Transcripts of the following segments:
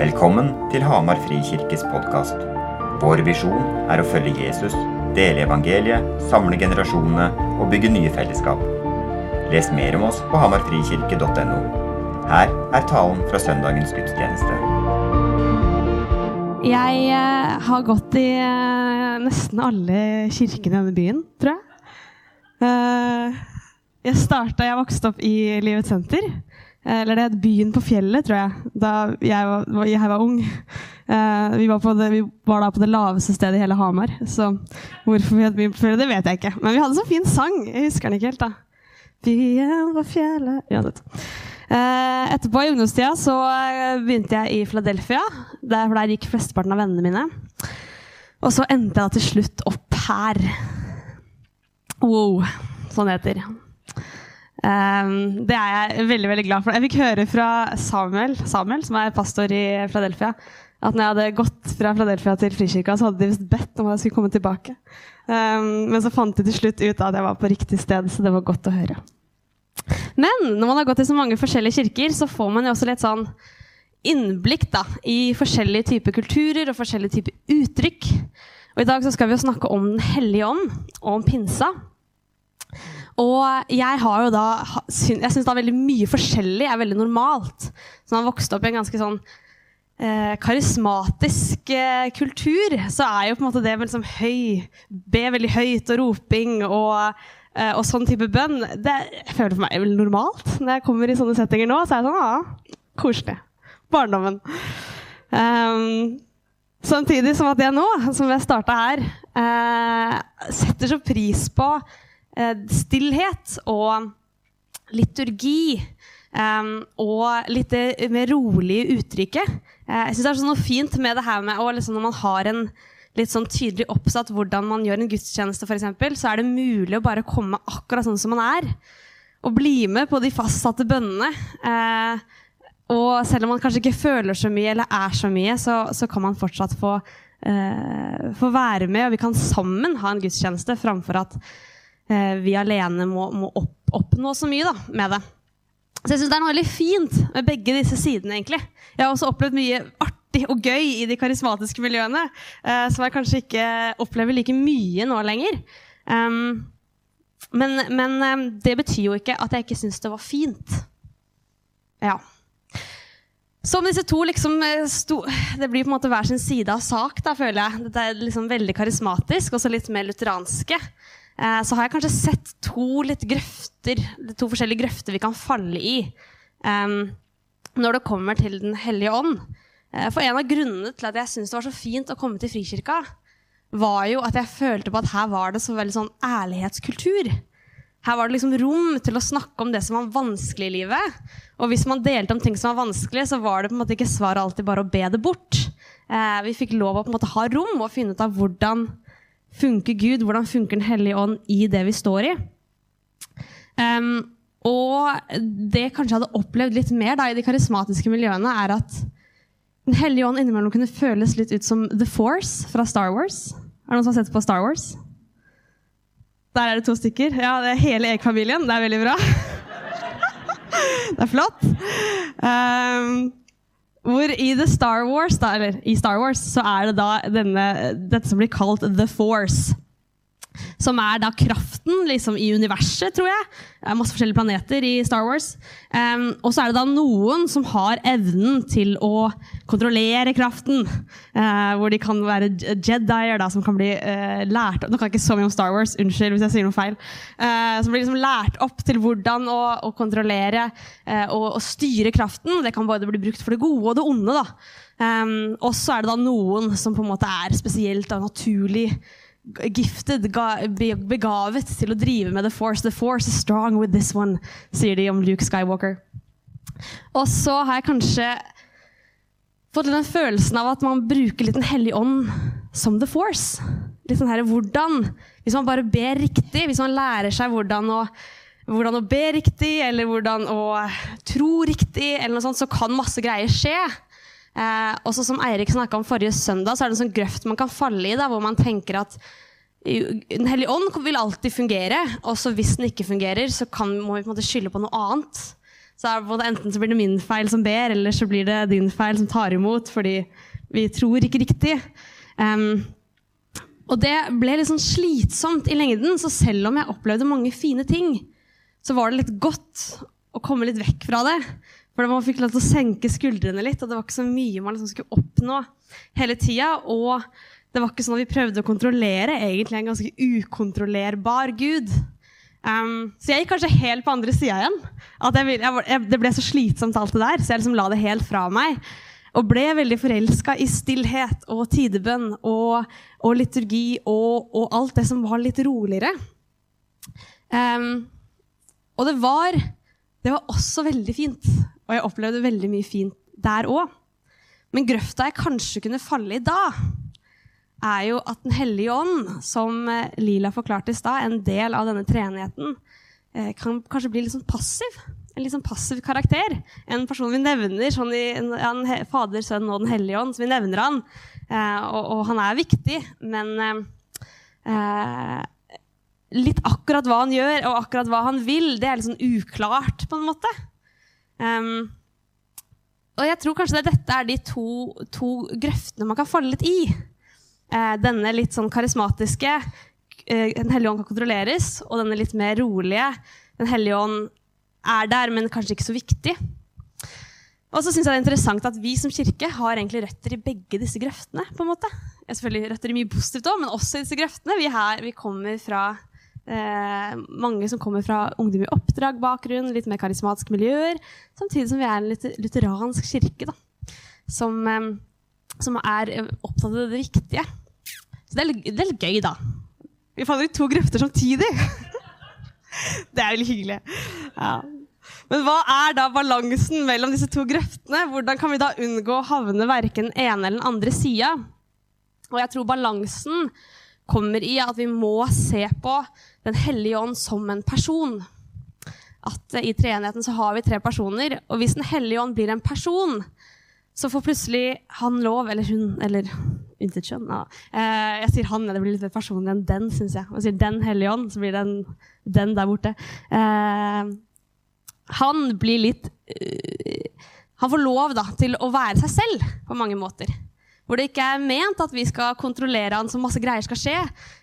Velkommen til Hamar Frikirkes podkast. Vår visjon er å følge Jesus, dele evangeliet, samle generasjonene og bygge nye fellesskap. Les mer om oss på hamarfrikirke.no. Her er talen fra søndagens gudstjeneste. Jeg eh, har gått i eh, nesten alle kirkene i denne byen, tror jeg. Eh, jeg starta Jeg vokste opp i Livets Senter. Eh, eller det het Byen på fjellet, tror jeg, da jeg var, jeg var ung. Uh, vi, var det, vi, var da på det laveste stedet i hele Hamar. Så hvorfor vi het Byen på fjellet, det vet jeg ikke. Men vi hadde så fin sang. Jeg husker den ikke helt, da. Byen på fjellet Ja, det. Uh, etterpå i ungdomstida så begynte jeg i Philadelphia. Der, der gikk flesteparten av vennene mine. Og så endte jeg da til slutt opp her. Wow, sånn heter. Um, det er jeg veldig veldig glad for. Jeg fikk høre fra Samuel, Samuel, som er pastor i Fladelfia, at når jeg hadde gått fra Fladelfia til Frikirka, så hadde de visst bedt om at jeg skulle komme tilbake. Um, men så fant de til slutt ut at jeg var på riktig sted, så det var godt å høre. Men når man har gått i så mange forskjellige kirker, så får man jo også litt sånn innblikk da, i forskjellige typer kulturer og forskjellige typer uttrykk. Og I dag så skal vi jo snakke om Den hellige ånd og om pinsa. Og jeg har jo da Jeg syns da veldig mye forskjellig er veldig normalt. Så når man vokste opp i en ganske sånn eh, karismatisk eh, kultur, så er jo på en måte det med liksom høy Be veldig høyt og roping og Uh, og sånn type bønn det føler for meg er veldig normalt. Når jeg kommer i sånne settinger nå, så er jeg sånn ah, koselig. Barndommen. Um, samtidig som at jeg nå, som jeg starta her, uh, setter så pris på stillhet og liturgi. Um, og litt mer rolig uttrykket. jeg syns det er sånn noe fint med det her med å liksom, når man har en litt sånn tydelig oppsatt hvordan man gjør en gudstjeneste, f.eks., så er det mulig å bare komme akkurat sånn som man er. Og bli med på de fastsatte bønnene. Uh, og selv om man kanskje ikke føler så mye eller er så mye, så, så kan man fortsatt få, uh, få, være med, og vi kan sammen ha en gudstjeneste framfor at eh, vi alene må, må opp, oppnå så mye da, med det. Så jeg syns det er noe veldig fint med begge disse sidene. egentlig. Jeg har også opplevd mye artig og gøy i de karismatiske miljøene, eh, som jeg kanskje ikke opplever like mye nå lenger. Um, men, men det betyr jo ikke at jeg ikke syns det var fint. Ja. Som disse to liksom eh, sto, Det blir på en måte hver sin side av sak, da, føler jeg. Dette er liksom veldig karismatisk, og så litt mer lutheranske. Uh, så har jeg kanskje sett to litt grøfter, to forskjellige grøfter vi kan falle i um, når det kommer til Den hellige ånd. Eh, for en av grunnene til at jeg syntes det var så fint å komme til Frikirka, var jo at jeg følte på at her var det så veldig sånn ærlighetskultur. Her var det liksom rom til å snakke om det som var vanskelig i livet. Og hvis man delte om ting som var vanskelig, så var det på en måte ikke svaret alltid bare å be det bort. Eh, vi fikk lov å på en måte ha rom og finne ut av hvordan funker Gud, hvordan funker Den hellige ånd i det vi står i. Um, og det kanskje hadde opplevd litt mer da, i de karismatiske miljøene, er at den hellige ånd innimellom kunne føles litt ut som The Force fra Star Wars. Er det noen som har sett på Star Wars? Der er det to stykker. Ja, det er hele Eek-familien. Det er veldig bra. det er flott. Um, hvor i The Star Wars, da, eller i Star Wars, så er det da denne, dette som blir kalt The Force. Som er da kraften liksom, i universet, tror jeg. Det er masse forskjellige planeter i Star Wars. Um, og så er det da noen som har evnen til å kontrollere kraften. Uh, hvor de kan være jedier, da, som kan bli uh, lært Nå kan jeg ikke så mye om Star Wars, unnskyld hvis jeg sier noe feil. Uh, som blir liksom lært opp til hvordan å, å kontrollere og, og, styre kraften. Det kan både bli brukt for det gode og det onde. da. Um, og så er det da noen som på en måte er spesielt og naturlig gifted, begavet til å drive med The Force. The Force is strong with this one, sier de om Luke Skywalker. Og så har jeg kanskje fått den følelsen av at man bruker litt Den hellige ånd som The Force. Litt sånn her, hvordan, Hvis man bare ber riktig, hvis man lærer seg hvordan å, hvordan å be riktig, eller hvordan å tro riktig, eller noe sånt, så kan masse greier skje. Eh, også som Eirik snakka om forrige søndag, så er det en sånn grøft man kan falle i, da, hvor man tenker at Den hellige ånd vil alltid fungere, og så hvis den ikke fungerer, så kan, må vi på en måte skylde på noe annet. Så enten så blir det min feil som ber, eller så blir det din feil som tar imot, fordi vi tror ikke riktig. Um, og det ble litt sånn slitsomt i lengden, så selv om jeg opplevde mange fine ting, så var det litt godt å komme litt vekk fra det. For man fikk lov til å senke skuldrene litt, og det var ikke så mye man liksom skulle oppnå hele tida. Og det var ikke sånn at vi prøvde å kontrollere egentlig en ganske ukontrollerbar Gud. Um, så jeg gikk kanskje helt på andre sida igjen. Jeg, jeg, jeg, det ble så slitsomt, alt det der, så jeg liksom la det helt fra meg. Og ble veldig forelska i stillhet og tidebønn og, og liturgi og, og, alt det som var litt roligere. Um, og det var, det var også veldig fint, og jeg opplevde veldig mye fint der òg. Men grøfta jeg kanskje kunne falle i da, er jo at Den hellige ånd, som eh, Lila forklarte i stad, en del av denne treenigheten, eh, kan kanskje bli litt sånn passiv. En litt sånn passiv karakter. En person vi nevner, sånn i en, Fader, Sønn og Den hellige ånd. så vi nevner han. Eh, og, og, han er viktig, men eh, litt akkurat hva han gjør, og akkurat hva han vil, det er litt sånn uklart, på en måte. Um, og jeg tror kanskje det, dette er de to, to grøftene man kan falle litt i Uh, denne litt sånn karismatiske uh, Den hellige ånd kan kontrolleres, og denne litt mer rolige Den hellige ånd er der, men kanskje ikke så viktig. Og så synes jeg det er interessant at Vi som kirke har egentlig røtter i begge disse grøftene. på en måte. Jeg selvfølgelig røtter i mye positivt også, men også i disse grøftene. Vi, her, vi kommer fra eh, mange som kommer fra ungdom i oppdrag-bakgrunn, litt mer karismatiske miljøer. Samtidig som vi er en litt lutheransk kirke da, som, eh, som er opptatt av det viktige. Så det er, litt, det er litt gøy, da. Vi faller i to grøfter samtidig. det er veldig hyggelig. Ja. Men hva er da balansen mellom disse to grøftene? Hvordan kan vi da unngå å havne verken ene eller den andre sida? Og jeg tror balansen kommer i at vi må se på Den hellige ånd som en person. At I treenigheten så har vi tre personer, og hvis Den hellige ånd blir en person, så får plutselig han lov, eller hun, eller Intet kjønn. Ja. Eh, jeg sier han, det blir litt mer personlig enn den, syns jeg. Jeg sier Den hellige ånd, så blir det en, den der borte. Eh, han blir litt Han får lov da, til å være seg selv på mange måter. Hvor det ikke er ment at vi skal kontrollere han så masse greier skal skje.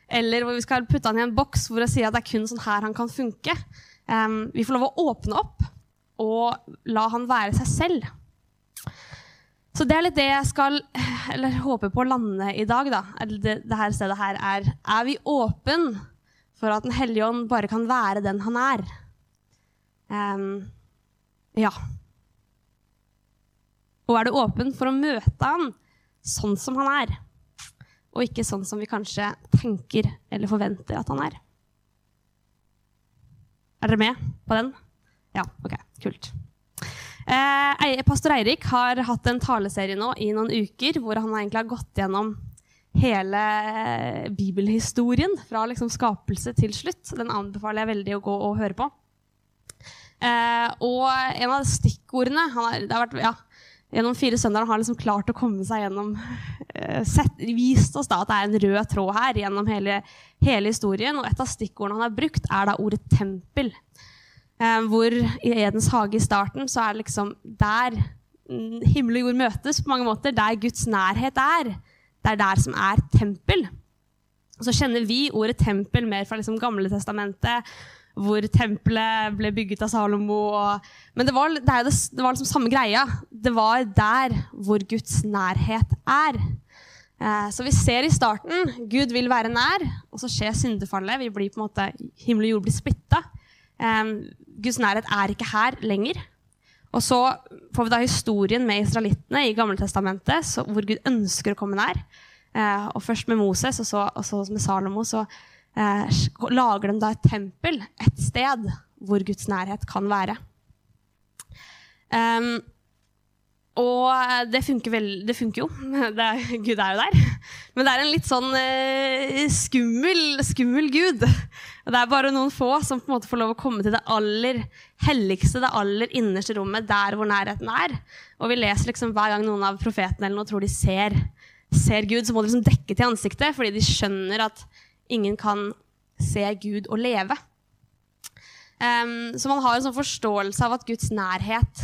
Eller hvor vi skal putte han i en boks hvor å sier at det er kun sånn her han kan funke. Um, vi får lov å åpne opp og la han være seg selv. Så det er litt det jeg skal eller håper på å lande i dag. da. Det, det her stedet her er Er vi åpen for at Den hellige ånd bare kan være den han er? Um, ja. Og er du åpen for å møte han sånn som han er? Og ikke sånn som vi kanskje tenker eller forventer at han er? Er dere med på den? Ja, OK. Kult. Eh, pastor Eirik har hatt en taleserie nå i noen uker hvor han egentlig har gått gjennom hele bibelhistorien fra liksom skapelse til slutt. Den anbefaler jeg veldig å gå og høre på. Eh, og en av stikkordene har, det har vært, ja, Gjennom fire søndager har liksom klart å komme seg gjennom uh, sett, Vist oss da at det er en rød tråd her gjennom hele, hele historien. Og et av stikkordene han har brukt, er da ordet tempel. Uh, hvor i Edens hage i starten så er det liksom der himmel og jord møtes på mange måter, der Guds nærhet er. Det er der som er tempel. Så kjenner vi ordet tempel mer fra liksom Gamle testamentet, hvor tempelet ble bygget av Salomo. Og, men det var, det, det, det var liksom samme greia. Det var der hvor Guds nærhet er. Eh, så vi ser i starten Gud vil være nær, og så skjer syndefallet. Vi blir på en måte, Himmel og jord blir splitta. Eh, Guds nærhet er ikke her lenger. Og så får vi da historien med israelittene i Gammeltestamentet, hvor Gud ønsker å komme nær. Eh, og først med Moses, og så, og så med Salomo, så uh, lager de da et tempel et sted hvor Guds nærhet kan være. Um, og eh, det funker, vel, det funker jo. Det Gud er jo der. Men det er en litt sånn eh, skummel, skummel Gud. Det er bare noen få som på en måte får lov å komme til det aller helligste, det aller innerste rommet, der hvor nærheten er. Og vi leser liksom hver gang noen av profetene eller noe tror de ser, ser Gud, så må de liksom dekke til ansiktet, fordi de skjønner at ingen kan se Gud og leve. Um, så man har en sånn forståelse av at Guds nærhet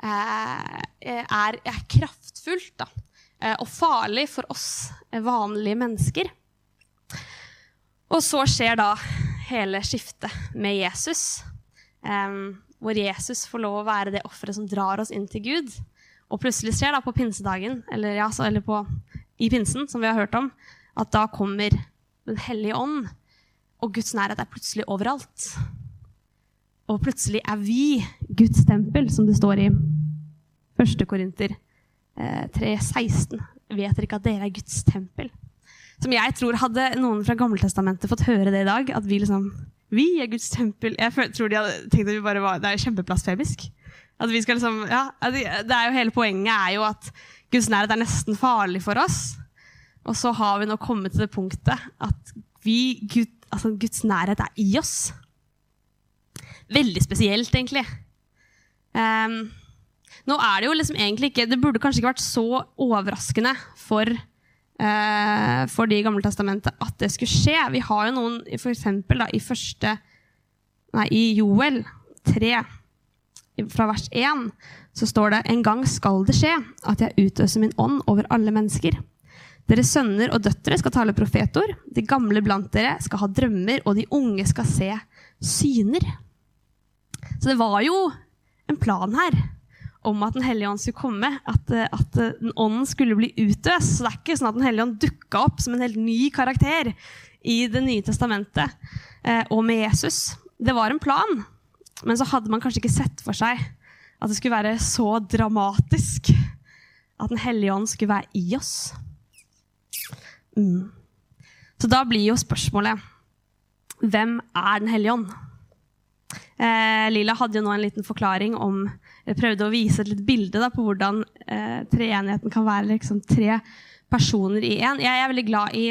uh, er, er, kraftfullt da, uh, og farlig for oss vanlige mennesker. Og så skjer da hele skiftet med Jesus, um, hvor Jesus får lov å være det offeret som drar oss inn til Gud. Og plutselig skjer da på pinsedagen, eller, ja, så, eller på, i pinsen, som vi har hørt om, at da kommer Den hellige ånd, og Guds nærhet er plutselig overalt. Og plutselig er vi Guds tempel, som det står i 1. Korinter eh, 3,16. Vet dere ikke at dere er Guds tempel? Som jeg tror hadde noen fra Gammeltestamentet fått høre det i dag. At vi liksom Vi er Guds tempel. Jeg tror de hadde tenkt at vi bare var Det er kjempeblasfemisk. At vi skal liksom, ja, det er jo Hele poenget er jo at Guds nærhet er nesten farlig for oss. Og så har vi nå kommet til det punktet at vi, Gud, altså Guds nærhet er i oss. Veldig spesielt, egentlig. Um, nå er det jo liksom egentlig ikke Det burde kanskje ikke vært så overraskende for, uh, for de i Gammeltestamentet at det skulle skje. Vi har jo noen, for eksempel da, i første Nei, i Joel 3 fra vers 1 så står det en gang skal det skje at jeg utøser min ånd over alle mennesker. Deres sønner og døtre skal tale profetord, de gamle blant dere skal ha drømmer, og de unge skal se syner. Så det var jo en plan her om at Den hellige ånd skulle komme, at, at den ånden skulle bli utøst. Så det er ikke sånn at Den hellige ånd dukka opp som en helt ny karakter i Det nye testamentet eh, og med Jesus. Det var en plan, men så hadde man kanskje ikke sett for seg at det skulle være så dramatisk. At Den hellige ånd skulle være i oss. Mm. Så da blir jo spørsmålet Hvem er Den hellige ånd? Eh, Lila hadde jo nå en liten forklaring om Prøvde å vise et litt bilde da, på hvordan eh, treenigheten kan være liksom, tre personer i én. Jeg er veldig glad i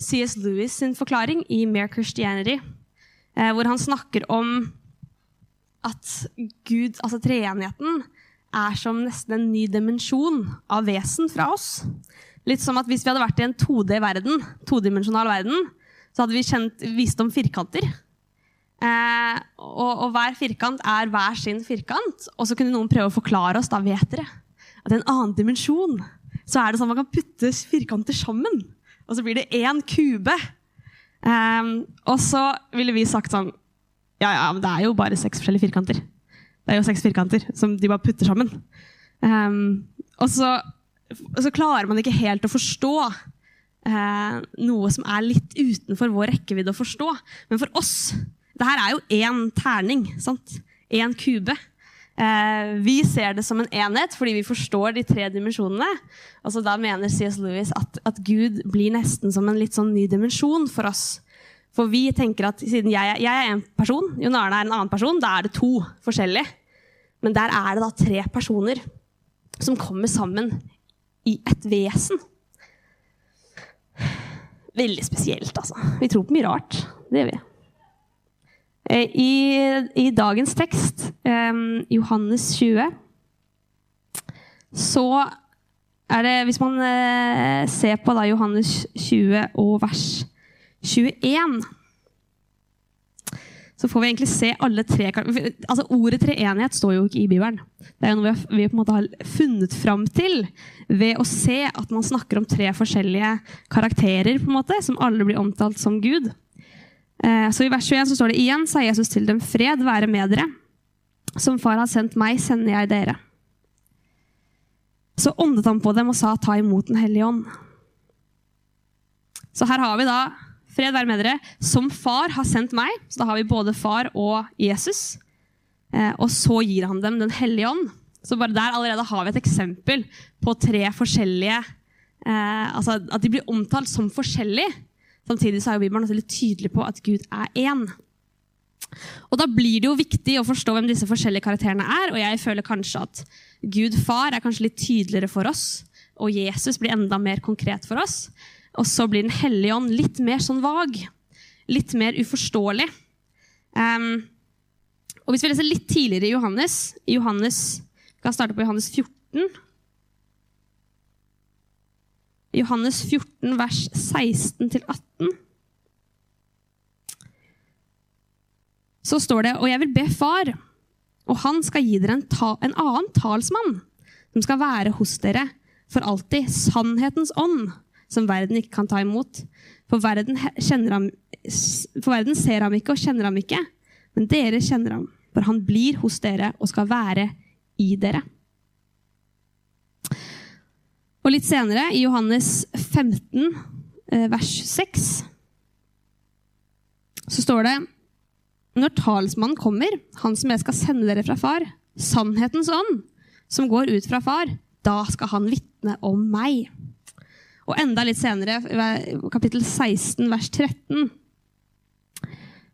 C.S. Lewis sin forklaring i Mere Christianity, eh, hvor han snakker om at Gud, altså treenigheten, er som nesten en ny dimensjon av vesen fra oss. Litt som at hvis vi hadde vært i en 2D-verden, todimensjonal verden, så hadde vi kjent visst om firkanter. Eh, og, og, hver firkant er hver sin firkant. Og så kunne noen prøve å forklare oss, da vet dere, at i en annen dimensjon så er det sånn at man kan putte firkanter sammen. Og så blir det én kube. Eh, og så ville vi sagt sånn ja, ja, men det er jo bare seks forskjellige firkanter. Det er jo seks firkanter som de bare putter sammen. Eh, og så, så, klarer man ikke helt å forstå eh, noe som er litt utenfor vår rekkevidde å forstå. Men for oss det her er jo én terning. sant? Én kube. Eh, vi ser det som en enhet fordi vi forstår de tre dimensjonene. Altså Da mener C.S. Lewis at, at Gud blir nesten som en litt sånn ny dimensjon for oss. For vi tenker at siden jeg, jeg er en person, Jon Arne er en annen person, da er det to forskjellige. Men der er det da tre personer som kommer sammen i et vesen. Veldig spesielt, altså. Vi tror på mye rart. Det gjør vi. Eh, I, i dagens tekst, um, Johannes 20, så er det Hvis man uh, ser på da Johannes 20 og vers 21 så får vi egentlig se alle tre altså Ordet treenighet står jo ikke i Bibelen. Det er jo noe vi, har, vi har funnet fram til ved å se at man snakker om tre forskjellige karakterer på en måte, som alle blir omtalt som Gud. Eh, så I vers 21 så står det igjen, sa Jesus til dem, fred være med dere. Som far har sendt meg, sender jeg dere. Så åndet han på dem og sa, ta imot Den hellige ånd. Så her har vi da Fred være med dere. Som far har sendt meg. Så da har vi både far og Jesus. Eh, og så gir han dem Den hellige ånd. Så bare der allerede har vi et eksempel på tre forskjellige eh, Altså at de blir omtalt som forskjellige. Samtidig så er jo Bibelen veldig tydelig på at Gud er én. Og Da blir det jo viktig å forstå hvem disse forskjellige karakterene er. Og jeg føler kanskje at Gud far er kanskje litt tydeligere for oss, og Jesus blir enda mer konkret for oss. Og så blir Den hellige ånd litt mer sånn vag. Litt mer uforståelig. Um, og Hvis vi leser litt tidligere i Johannes, Johannes Vi kan starte på Johannes 14. Johannes 14, vers 16 18. så står det Og jeg vil be Far, og han skal gi dere en, ta, en annen talsmann, som skal være hos dere for alltid. Sannhetens ånd, som verden ikke kan ta imot. For verden, ham, for verden ser ham ikke og kjenner ham ikke, men dere kjenner ham. For han blir hos dere og skal være i dere. Og litt senere, i Johannes 15, eh, vers 6, så står det Når talsmannen kommer, han som jeg skal sende dere fra far, sannhetens ånd, som går ut fra far, da skal han vitne om meg. Og enda litt senere, kapittel 16, vers 13,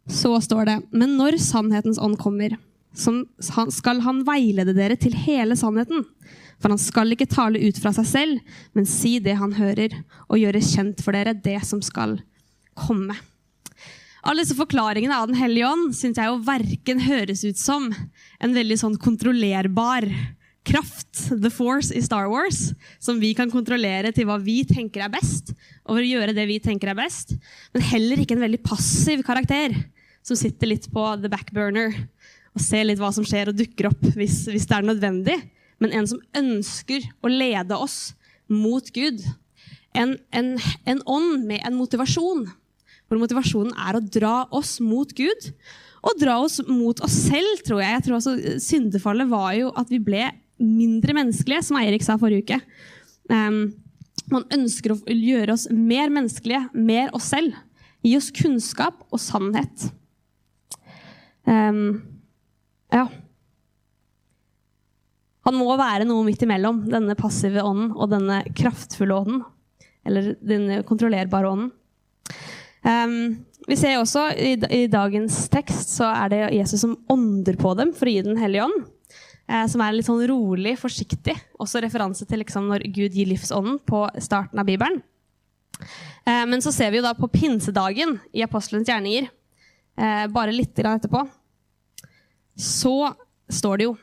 så står det Men når sannhetens ånd kommer, skal han veilede dere til hele sannheten. For han skal ikke tale ut fra seg selv, men si det han hører, og gjøre kjent for dere det som skal komme. Alle disse forklaringene av Den hellige ånd syns jeg jo verken høres ut som en veldig sånn kontrollerbar kraft, the force i Star Wars, som vi kan kontrollere til hva vi tenker er best, for å gjøre det vi tenker er best, men heller ikke en veldig passiv karakter som sitter litt på the backburner og ser litt hva som skjer og dukker opp hvis, hvis det er nødvendig men en som ønsker å lede oss mot Gud. En, en, en ånd med en motivasjon, hvor motivasjonen er å dra oss mot Gud. Og dra oss mot oss selv, tror jeg. jeg tror også Syndefallet var jo at vi ble mindre menneskelige, som Eirik sa forrige uke. Um, man ønsker å gjøre oss mer menneskelige, mer oss selv. Gi oss kunnskap og sannhet. Um, ja. Han må være noe midt imellom denne passive ånden og denne kraftfulle ånden. Eller denne kontrollerbare ånden. Um, vi ser også i, i, dagens tekst så er det Jesus som ånder på dem for å gi Den hellige ånd. Eh, som er litt sånn rolig, forsiktig. Også referanse til liksom, når Gud gir livsånden på starten av Bibelen. Eh, men så ser vi jo da på pinsedagen i apostelens gjerninger, eh, bare litt etterpå, så står det jo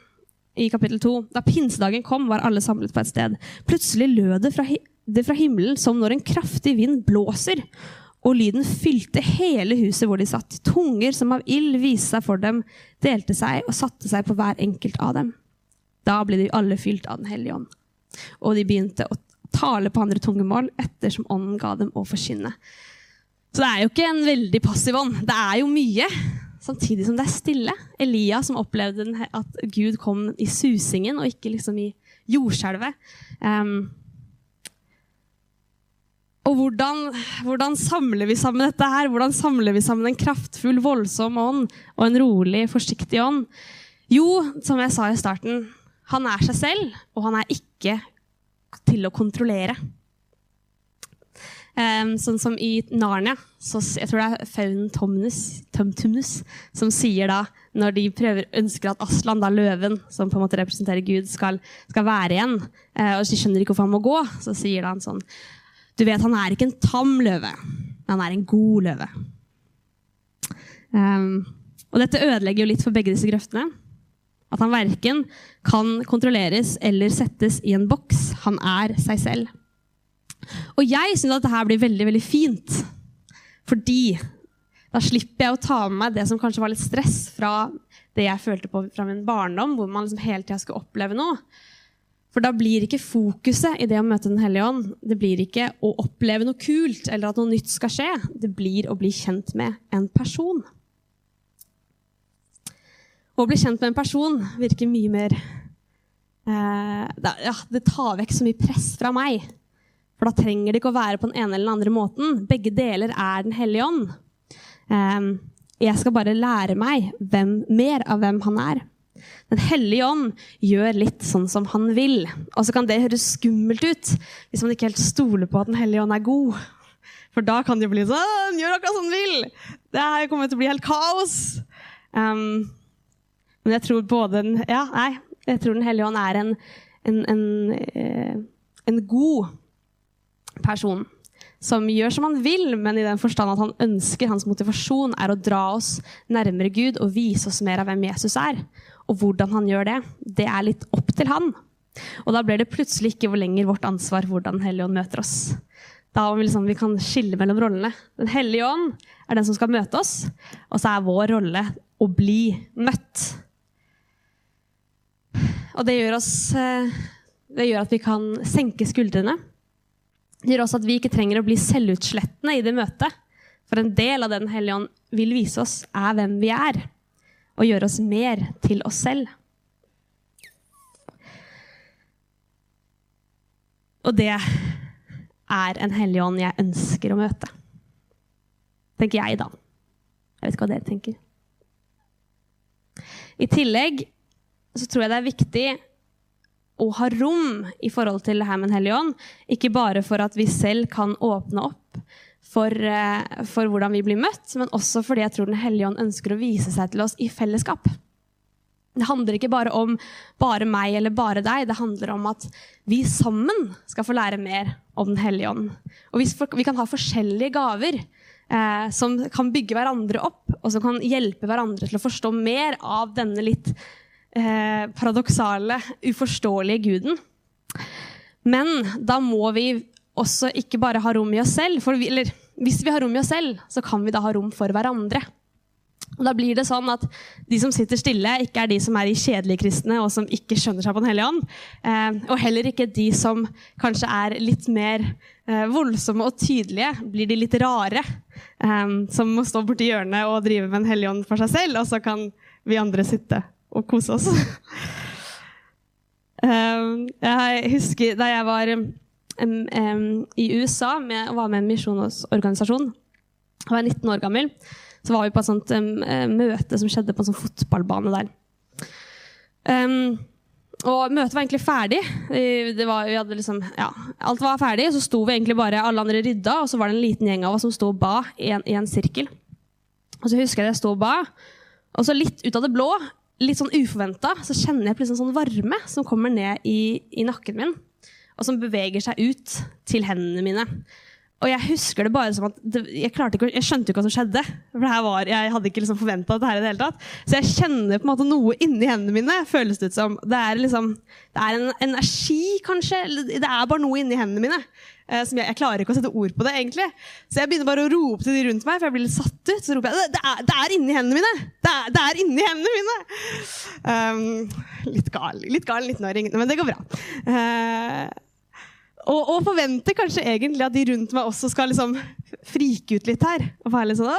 i kapittel 2. Da pinsedagen kom, var alle samlet på et sted. Plutselig lød det fra, det fra himmelen som når en kraftig vind blåser, og lyden fylte hele huset hvor de satt. Tunger som av ild viste seg for dem, delte seg og satte seg på hver enkelt av dem. Da ble de alle fylt av Den hellige ånd. Og de begynte å tale på andre tungemål ettersom ånden ga dem å forkynne. Så det er jo ikke en veldig passiv ånd. Det er jo mye samtidig som det er stille. Elia som opplevde at Gud kom i susingen og ikke liksom i jordskjelvet. Um, og hvordan, hvordan, samler vi sammen dette her? Hvordan samler vi sammen en kraftfull, voldsom ånd og en rolig, forsiktig ånd? Jo, som jeg sa i starten, han er seg selv, og han er ikke til å kontrollere. Um, sånn som i Narnia. Så jeg tror det er Faunen Tomnus, Tumtumnus som sier da, når de prøver, ønsker at Aslan, da løven, som på en måte representerer Gud, skal, skal være igjen, uh, og de skjønner ikke hvorfor han må gå, så sier da han sånn Du vet, han er ikke en tam løve, men han er en god løve. Um, og dette ødelegger jo litt for begge disse grøftene. At han verken kan kontrolleres eller settes i en boks. Han er seg selv. Og jeg syns at dette blir veldig, veldig fint. Fordi da slipper jeg å ta med meg det som kanskje var litt stress fra det jeg følte på fra min barndom, hvor man liksom hele tida skulle oppleve noe. For da blir ikke fokuset i det å møte Den hellige ånd det blir ikke å oppleve noe kult eller at noe nytt skal skje. Det blir å bli kjent med en person. Å bli kjent med en person virker mye mer eh, det, ja, det tar vekk så mye press fra meg. For da trenger det ikke å være på den ene eller den andre måten. Begge deler er Den hellige ånd. Eh, jeg skal bare lære meg hvem, mer av hvem han er. Den hellige ånd gjør litt sånn som han vil. Og så kan det høres skummelt ut hvis man ikke helt stoler på at Den hellige ånd er god. For da kan det bli sånn Gjør akkurat som han vil! Det her kommer til å bli helt kaos! Um, men jeg tror både Ja, nei. Jeg tror Den hellige ånd er en, en, en, eh, en god person som gjør som han vil, men i den forstand at han ønsker, hans motivasjon er å dra oss nærmere Gud og vise oss mer av hvem Jesus er. Og hvordan han gjør det, det er litt opp til han. Og da blir det plutselig ikke lenger vårt ansvar hvordan Den hellige ånd møter oss. Da vi, liksom, vi kan skille mellom rollene. Den hellige ånd er den som skal møte oss, og så er vår rolle å bli møtt. Og det gjør, oss, eh, det gjør at vi kan senke skuldrene. Det gjør også at vi ikke trenger å bli selvutslettende i det møtet. For en del av Den hellige ånd vil vise oss, er hvem vi er. Og gjøre oss mer til oss selv. Og det er en hellig ånd jeg ønsker å møte. Tenker jeg, da. Jeg vet ikke hva dere tenker. I tillegg så tror jeg det er viktig å ha rom i forhold til det her med Den hellige ånd. Ikke bare for at vi selv kan åpne opp for, eh, for hvordan vi blir møtt, men også fordi jeg tror Den hellige ånd ønsker å vise seg til oss i fellesskap. Det handler ikke bare om bare meg eller bare deg. Det handler om at vi sammen skal få lære mer om Den hellige ånd. Og vi kan ha forskjellige gaver eh, som kan bygge hverandre opp, og som kan hjelpe hverandre til å forstå mer av denne litt eh, paradoksale, uforståelige guden. Men da må vi også ikke bare ha rom i oss selv. For vi, eller, hvis vi har rom i oss selv, så kan vi da ha rom for hverandre. Og da blir det sånn at De som sitter stille, ikke er de som er i kjedelige kristne og som ikke skjønner seg på Den hellige ånd. Eh, og heller ikke de som kanskje er litt mer eh, voldsomme og tydelige. Blir de litt rare. Eh, som må stå borti hjørnet og drive med Den hellige ånd for seg selv, og så kan vi andre sitte og kose oss. Eh, jeg husker da jeg var i USA med, var med i en misjonsorganisasjon. Jeg var 19 år gammel så var vi på et sånt um, møte som skjedde på en sånn fotballbane der. Um, og møtet var egentlig ferdig. Var, liksom, ja, alt var ferdig, så sto vi egentlig bare alle andre rydda, og så var det en liten gjeng av oss som sto og ba i en, i en sirkel. Og så husker jeg jeg sto og ba, og så litt ut av det blå, litt sånn uforventa, så kjenner jeg plutselig en sånn varme som kommer ned i, i nakken min, og som beveger seg ut til hendene mine. Og jeg husker det bare som at det, jeg, ikke, jeg, skjønte ikke hva som skjedde. For var, Jeg hadde ikke liksom forventa det her i det hele tatt. Så jeg kjenner på en måte noe inni hendene mine. føles Det ut som. Det er, liksom, det er en energi, kanskje. Det er bare noe inni hendene mine. Eh, som jeg, jeg, klarer ikke å sette ord på det, egentlig. Så jeg begynner bare å rope til de rundt meg, for jeg blir litt satt ut. Så roper jeg det er, det er inni hendene mine! Det er, det er inni hendene mine! Um, litt gal, litt gal 19-åring, men det går bra. Uh, og, og, forventer kanskje egentlig at de rundt meg også skal liksom frike ut litt her. Og være litt sånn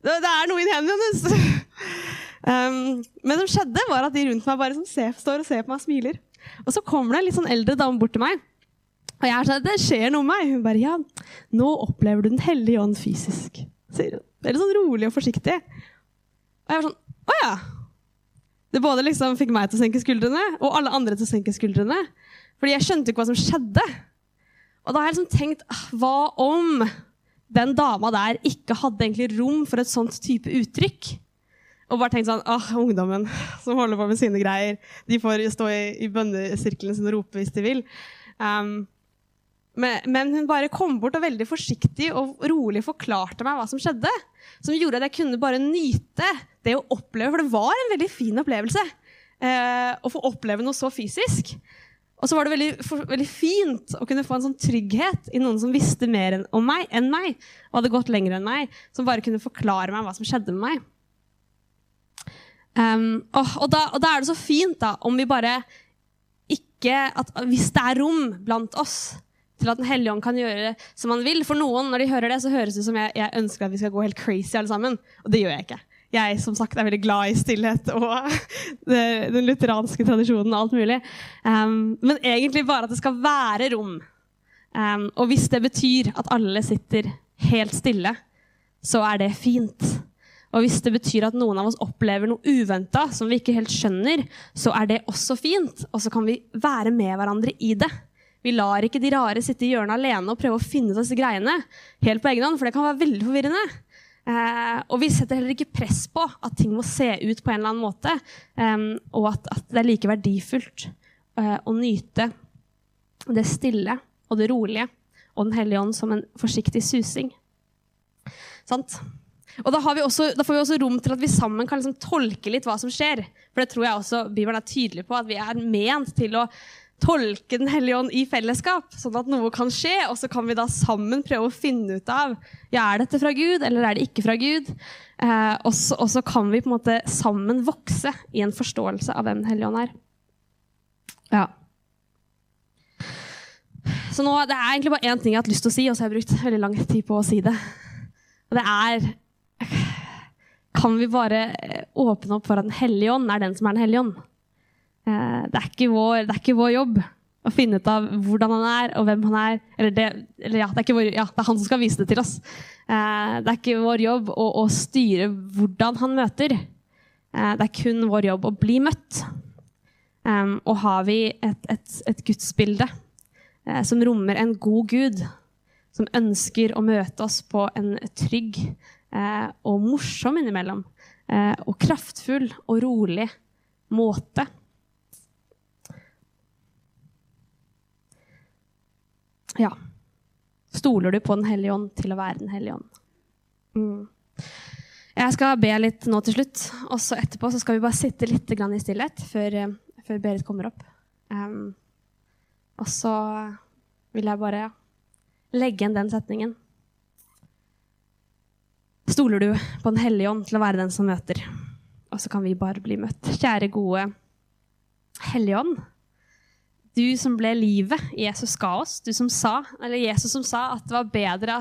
det, det er noe i hendene hennes! um, men det som skjedde, var at de rundt meg bare sånn, ser, står og ser på meg og smiler. Og så kommer det en litt sånn eldre dame bort til meg. Og jeg er sånn, det skjer noe med meg. Hun bare ja, nå opplever du Den hellige ånd fysisk. sier hun. Veldig sånn rolig og forsiktig. Og jeg var sånn Å ja. Det både liksom fikk meg til å senke skuldrene, og alle andre til å senke skuldrene. Fordi jeg skjønte ikke hva som skjedde. Og da har jeg liksom tenkt ah, Hva om den dama der ikke hadde egentlig rom for et sånt type uttrykk? Og bare tenkt sånn ah, Ungdommen som holder på med sine greier, de får stå i, i bønnesirkelen sin og rope hvis de vil. Um, men, men, hun bare kom bort og veldig forsiktig og rolig forklarte meg hva som skjedde. Som gjorde at jeg kunne bare nyte det å oppleve, for det var en veldig fin opplevelse. Eh, å få oppleve noe så fysisk. Og så var det veldig, for, veldig, fint å kunne få en sånn trygghet i noen som visste mer enn, om meg, enn meg, og hadde gått lenger enn meg, som bare kunne forklare meg hva som skjedde med meg. Um, og, og, da, og, da, er det så fint da, om vi bare ikke at Hvis det er rom blant oss til at Den hellige ånd kan gjøre det som han vil For noen, når de hører det, så høres det ut som jeg, jeg ønsker at vi skal gå helt crazy alle sammen. Og det gjør jeg ikke jeg som sagt er veldig glad i stillhet og den lutheranske tradisjonen og alt mulig. Um, men egentlig bare at det skal være rom. Um, og hvis det betyr at alle sitter helt stille, så er det fint. Og hvis det betyr at noen av oss opplever noe uventa som vi ikke helt skjønner, så er det også fint. Og så kan vi være med hverandre i det. Vi lar ikke de rare sitte i hjørnet alene og prøve å finne ut disse greiene helt på egen hånd, for det kan være veldig forvirrende. Eh, og vi setter heller ikke press på at ting må se ut på en eller annen måte. Eh, og at, at, det er like verdifullt eh, å nyte det stille og det rolige og Den hellige ånd som en forsiktig susing. Sant? Og da, også, da, får vi også rom til at vi sammen kan liksom tolke litt hva som skjer. For det tror jeg også Bibelen er tydelig på, at vi er ment til å, tolke Den hellige ånd i fellesskap, sånn at noe kan skje, og så kan vi da sammen prøve å finne ut av ja, er dette fra Gud, eller er det ikke fra Gud. Eh, og, så, og, så, kan vi på en måte sammen vokse i en forståelse av hvem Den hellige ånd er. Ja. Så nå, Det er egentlig bare én ting jeg har hatt lyst til å si, og så har jeg brukt veldig lang tid på å si det. Og det er Kan vi bare åpne opp for at Den hellige ånd er den som er Den hellige ånd? Eh, det, er vår, det, er ikke vår, jobb å finne ut av hvordan han er, og hvem han er. Eller, det, eller ja, det, er vår, ja, det, er han som skal vise det til oss. Eh, det er ikke vår jobb å, å styre hvordan han møter. Eh, det er kun vår jobb å bli møtt. Og har vi et, et, et gudsbilde som rommer en god gud, som ønsker å møte oss på en trygg og morsom innimellom, og kraftfull og rolig måte, Ja. Stoler du på Den hellige ånd til å være Den hellige ånd? Mm. Jeg skal be litt nå til slutt, og så etterpå så skal vi bare sitte litt i stillhet før, eh, før Berit kommer opp. Um, og så vil jeg bare legge igjen den setningen. Stoler du på Den hellige ånd til å være den som møter? Og så kan vi bare bli møtt. Kjære, gode Hellige ånd du som ble livet Jesus ga oss, du som sa, eller Jesus som sa at det var bedre,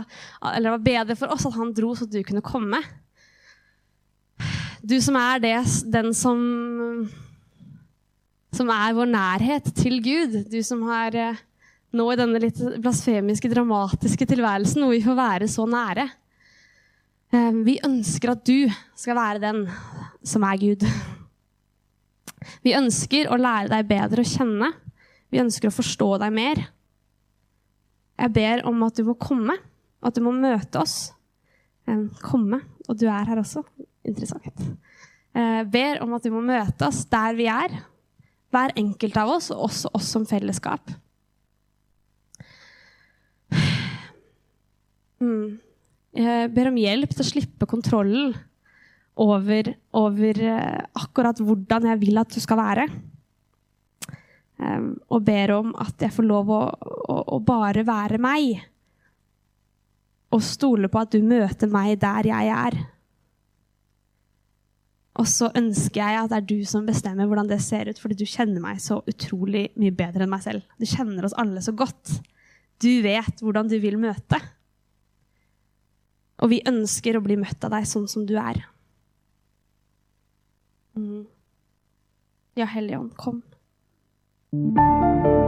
det var bedre for oss at han dro, så at du kunne komme. Du som er det, den som som er vår nærhet til Gud. Du som har eh, nå i denne litt blasfemiske, dramatiske tilværelsen hvor vi får være så nære. Eh, vi ønsker at du skal være den som er Gud. Vi ønsker å lære deg bedre å kjenne. Vi ønsker å forstå deg mer. Jeg ber om at du må komme, at du må møte oss. Komme. Og du er her også. Interessant. Jeg eh, ber om at du må møte oss der vi er. Hver enkelt av oss, og også oss som fellesskap. Mm. Jeg ber om hjelp til å slippe kontrollen over, over eh, akkurat hvordan jeg vil at du skal være. Um, og ber om at jeg får lov å, å, å, bare være meg. Og stole på at du møter meg der jeg er. Og så ønsker jeg at det er du som bestemmer hvordan det ser ut, fordi du kjenner meg så utrolig mye bedre enn meg selv. Du kjenner oss alle så godt. Du vet hvordan du vil møte. Og vi ønsker å bli møtt av deg sånn som du er. Mm. Ja, Hellige Ånd, kom. you